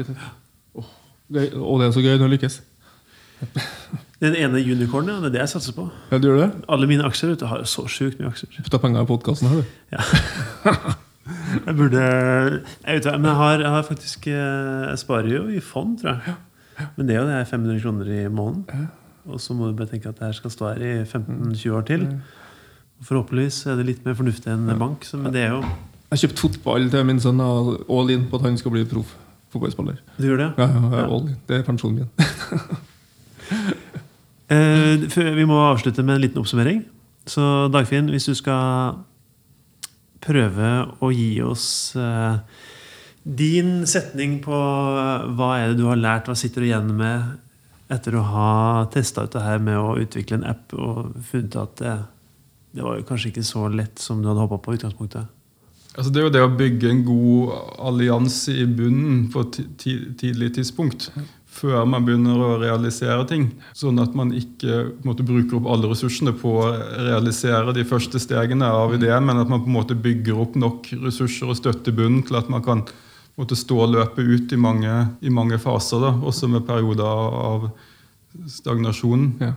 Og det er så gøy når det lykkes. [laughs] Den ene unicornen, det er det jeg satser på. Ja, du gjør det? Alle mine aksjer vet du, har jo så sjukt mye aksjer. Putta penger i podkasten her, du. [laughs] Jeg burde Jeg vet men jeg har, jeg har faktisk eh, Jeg sparer jo i fond, tror jeg. Men det er jo det er 500 kroner i måneden. Og så må du bare tenke at det her skal stå her i 15-20 år til. Forhåpentligvis er det litt mer fornuftig enn bank. Så, men det er jo Jeg har kjøpt fotball til min sønn og all in på at han skal bli proff fotballspiller. Du gjør det? Ja, ja, in. Det er pensjonen min. [laughs] Eh, vi må avslutte med en liten oppsummering. Så Dagfinn, hvis du skal prøve å gi oss eh, din setning på eh, hva er det du har lært, hva sitter du igjen med etter å ha testa ut det her med å utvikle en app og funnet at det, det var kanskje ikke så lett som du hadde håpa på i utgangspunktet. Altså det er jo det å bygge en god allianse i bunnen på et tidlig tidspunkt. Før man begynner å realisere ting. Sånn at man ikke måte, bruker opp alle ressursene på å realisere de første stegene av ideen, men at man på en måte bygger opp nok ressurser og støtte i bunnen til at man kan måte, stå løpe ut i mange, i mange faser. Da, også med perioder av stagnasjon. Ja.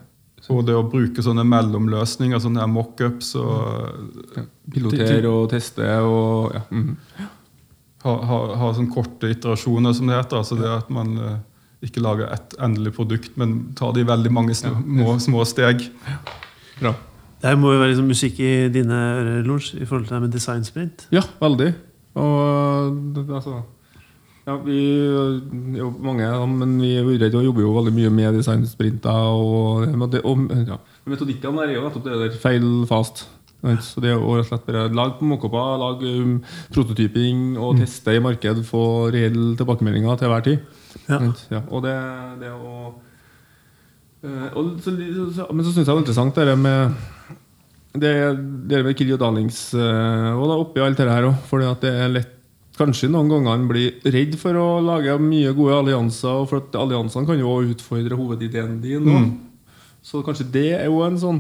Og det å bruke sånne mellomløsninger, sånne her mockups og Pilotere og teste og ja. mhm. ha, ha, ha sånne korte iterasjoner, som det heter. Altså det at man eh, ikke lage ett endelig produkt, men ta det i veldig mange små, små steg. Bra. Det her må jo være liksom musikk i dine ører, Lors, i forhold til det med designsprint. Ja, veldig. Og det- altså ja, vi er jo mange, men vi er jobber jo veldig mye med designsprinter. Og, og, og ja. Metodikkene der er jo nettopp det der feil fast. Så det er rett og slett bare lag mockuper, lag um, prototyping og teste i marked, få reelle tilbakemeldinger til hver tid. Ja. Ja, og det, det å eh, og så, så, Men så syns jeg det er interessant det med det, det med kill your darlings eh, og da oppi alt det her òg. At det er lett Kanskje noen ganger en blir redd for å lage mye gode allianser. og For at alliansene kan jo utfordre hovedideen din. Mm. Så kanskje det er jo en sånn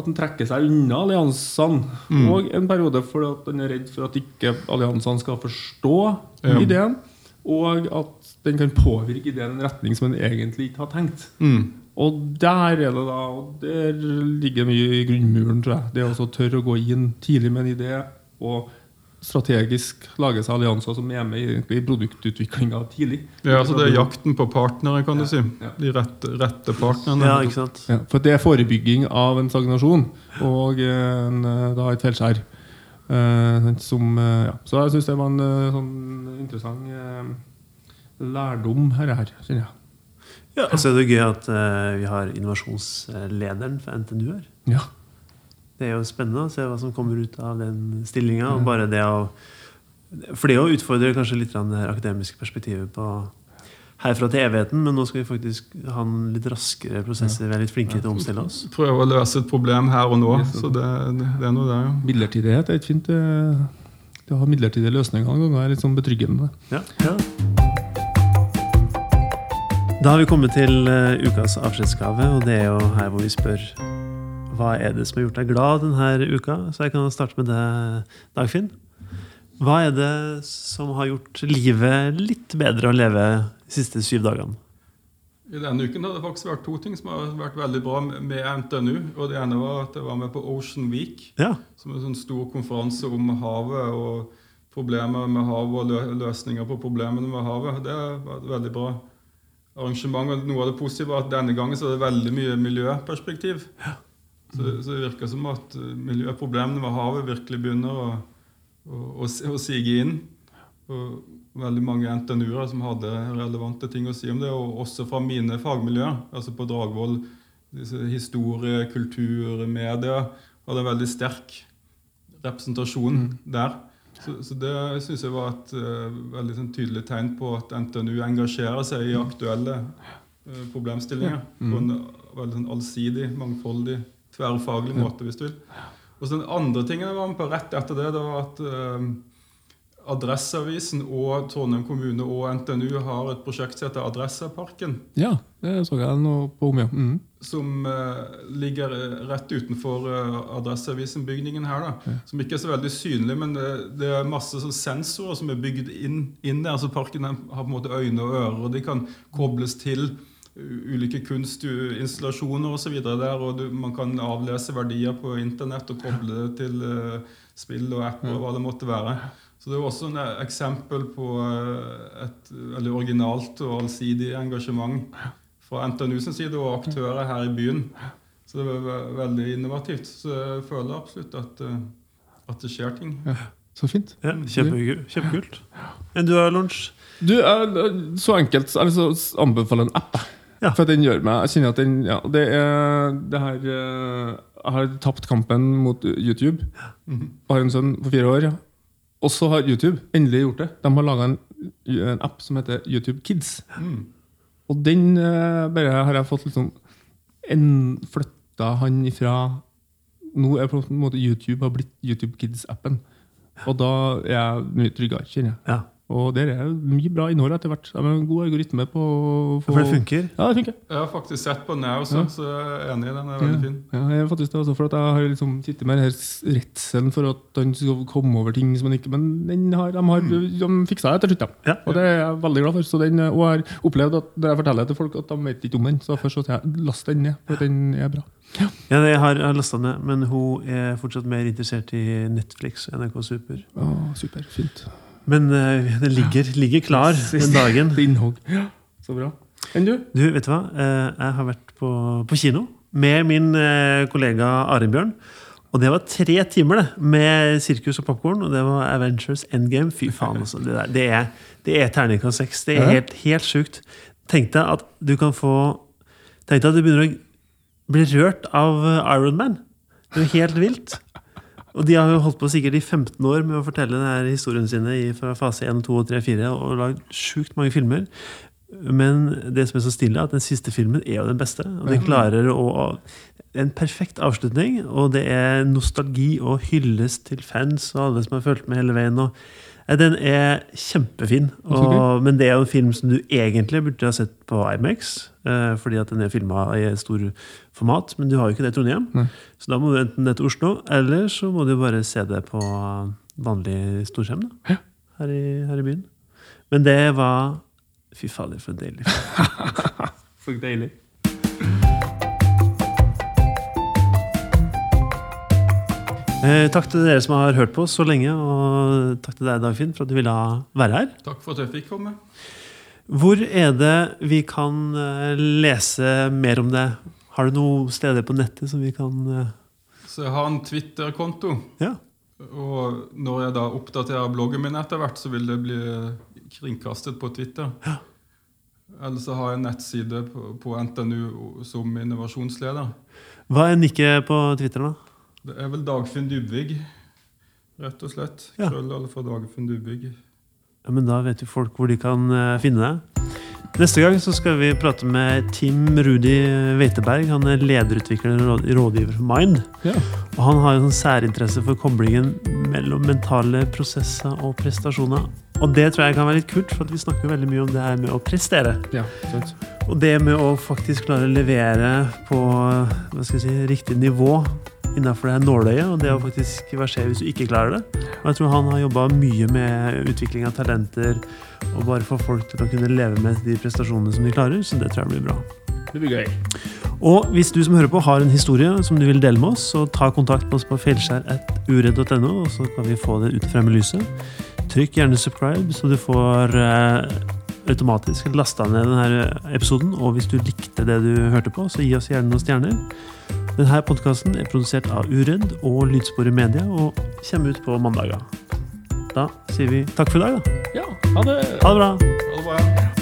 at han trekker seg unna alliansene og en periode fordi at han er redd for at ikke alliansene skal forstå Ja. ideen. Og at den kan påvirke ideen i en retning som en egentlig ikke har tenkt. Mm. Og der er det da Der ligger mye i grunnmuren, tror jeg. Det å også tørre å gå inn tidlig med en idé og strategisk lage seg allianser som er med i, i produktutviklinga tidlig. Ja, altså Det er jakten på partnere, kan du si. ja. De rette, rette partnerne. Ja, ikke sant? Ja, for det er forebygging av en stagnasjon og en, eh, da et feilskjær. Eh, som, ja. Så jeg syns det var en sånn interessant lærdom her, her kjenner jeg. Ja, og så er det gøy at vi har innovasjonslederen for NTNU her. Ja. Det er jo spennende å se hva som kommer ut av den stillinga. Og bare det å For det å utfordre kanskje litt av det her akademiske perspektivet på herfra til evigheten, men nå skal vi faktisk ha en litt raskere prosesser. Vi være litt flinkere til å omstille oss. Prøve å løse et problem her og nå. Så det, det er noe der, ja. Midlertidighet er et fint eh, Det å ha midlertidige løsninger noen ganger er litt sånn betryggende. Ja, ja. Da har vi kommet til eh, ukas avskjedsgave, og det er jo her hvor vi spør hva er det som har gjort deg glad denne uka. Så jeg kan starte med deg, Dagfinn. Hva er det som har gjort livet litt bedre å leve de siste syv dagene? I denne uken har det faktisk vært to ting som har vært veldig bra med NTNU. og Det ene var at jeg var med på Ocean Week, Ja, som er en sånn stor konferanse om havet og problemer med havet og løsninger på problemene med havet. Det har vært veldig bra. arrangement. og Noe av det positive var at denne gangen så er det veldig mye miljøperspektiv. Så, så det virker som at eh, miljøproblemene med havet virkelig begynner å, å, å, å sige inn. Og veldig mange NTNU-er som hadde relevante ting å si om det, og også fra mine fagmiljøer. Altså på Dragvoll, historie, kultur, media, hadde en veldig sterk representasjon der. Så, så det syns jeg var et uh, veldig sånn, tydelig tegn på at NTNU engasjerer seg i aktuelle uh, problemstillinger på en veldig sånn, allsidig, mangfoldig, tverrfaglig måte, hvis du vil. Og så Den andre tingen jeg var med på rett etter det, det var at eh, Adresseavisen og Trondheim kommune og NTNU har et prosjekt som heter Adresseparken. Ja, det så jeg noe på om, ja. Mm. Som eh, ligger rett utenfor eh, Adresseavisen-bygningen her. da, Som ikke er så veldig synlig, men det, det er masse sånn sensorer som er bygd inn, inn der. så Parken har på en måte øyne og ører, og de kan kobles til ulike kunstinstallasjoner osv. der, og du, man kan avlese verdier på internett og koble det til uh, spill og apper og hva det måtte være. Så det er også et eksempel på et veldig originalt og allsidig engasjement fra NTNU sin side og aktører her i byen. Så det er veldig innovativt. Så jeg føler absolutt at, at det skjer ting. Ja, så fint. Ja, kjempekult. kjempekult. Enn du, Lorentz? Du, Så enkelt. Jeg vil anbefale en app. Ja. For den gjør meg Jeg kjenner at den ja, det er det her Jeg har tapt kampen mot YouTube. Og har en sønn på fire år. Og så har YouTube endelig gjort det. De har laga en, en, app som heter YouTube Kids. Mm. Og den bare har jeg fått liksom Flytta han ifra Nå er på en måte YouTube har blitt YouTube Kids-appen. Og da er jeg mye tryggere, kjenner jeg. Ja. Og der er mye bra innhold etter hvert. Det er en god algoritme på For det funker? Ja, det funker. Jeg har faktisk sett på den, jeg også, så jeg er enig i den. er veldig fin. Ja, jeg er faktisk det også, for at jeg har liksom sittet med denne redselen for at han skal komme over ting som han ikke Men den har, de har de fiksa det til slutt, Ja. Og det er jeg veldig glad for. Så den, og jeg har opplevd at når jeg forteller det til folk, at de vet ikke om den. Så først så sier jeg last den ned, for den er bra. Ja, har, jeg har lasta ned, men hun er fortsatt mer interessert i Netflix og NRK Super. Å, super, fint. Men uh, den ligger, ligger klar [laughs] den dagen. Innhogg. Ja, så bra. Enn du? Du, vet du hva? Eh, Jeg har vært på, på kino med min eh, kollega Arild Bjørn. Og det var tre timer det, med sirkus og popkorn, og det var Avengers Endgame. Fy faen, altså. Det, der, det er, det er terningkast seks. Det er helt, helt sjukt. Tenk deg at du kan få Tenk deg at du begynner å bli rørt av Iron Man. Det er jo helt vilt. Og de har jo holdt på sikkert i 15 år med å fortelle denne historien sine fra fase 1, 2, 3, 4 og lagd sjukt mange filmer. Men det som er så stille, er at den siste filmen er jo den beste. Og den klarer å En perfekt avslutning, og det er nostalgi og hyllest til fans og alle som har fulgt med hele veien. Og, den er kjempefin, og, men det er jo en film som du egentlig burde ha sett på Imax. Eh, fordi at den er filma i stor format, men du har jo ikke det i Trondheim. Nei. Så da må du enten ned til Oslo, eller så må du bare se det på vanlig storskjerm. ja. her i, her i byen. Men det var Fy fader, for en deilig [laughs] for deilig. Eh, takk til dere som har hørt på så lenge, og takk til deg, Dagfinn, for at du ville være her. Takk for at jeg fikk komme. Hvor er det vi kan eh, lese mer om det? Har du noen steder på nettet som vi kan eh, Så jeg har en Twitter-konto. Ja. Og når jeg da oppdaterer bloggen min etter hvert, så vil det bli kringkastet på Twitter. Ja. Eller så har jeg en nettside på, på NTNU som innovasjonsleder. Hva er nikket på Twitter, da? Det er vel Dagfinn Dybvig, rett og slett. Ja. Krøll alle fra Dagfinn Dybvig. Ja, men Da vet jo folk hvor de kan eh, finne deg. Neste gang så skal vi prate med Tim Rudi Weiteberg. Han er lederutvikler og rådgiver for Mind. Ja. Og han har en særinteresse for koblingen mellom mentale prosesser og prestasjoner. Og det tror jeg kan være litt kult, for vi snakker veldig mye om det her med å prestere. Ja, sant. Og det med å faktisk klare å levere på hva skal jeg si, riktig nivå innenfor det her nåløyet, og det å faktisk versere hvis du ikke klarer det. Og jeg tror han har jobba mye med utvikling av talenter og bare få folk til å kunne leve med de prestasjonene som de klarer, så det tror jeg blir bra. Det blir gøy. Og hvis du som hører på har en historie som du vil dele med oss, så ta kontakt med oss på feilskjær.uredd.no, og så kan vi få det ut frem i lyset. Trykk gjerne subscribe, så du får eh, automatisk lasta ned denne episoden. Og hvis du likte det du hørte på, så gi oss gjerne noen stjerner. Denne podkasten er produsert av Uredd og Lydsporet Media og kommer ut på mandager. Da sier vi takk for i dag, da. Ja, ha det! Ha det bra! Ha det bra.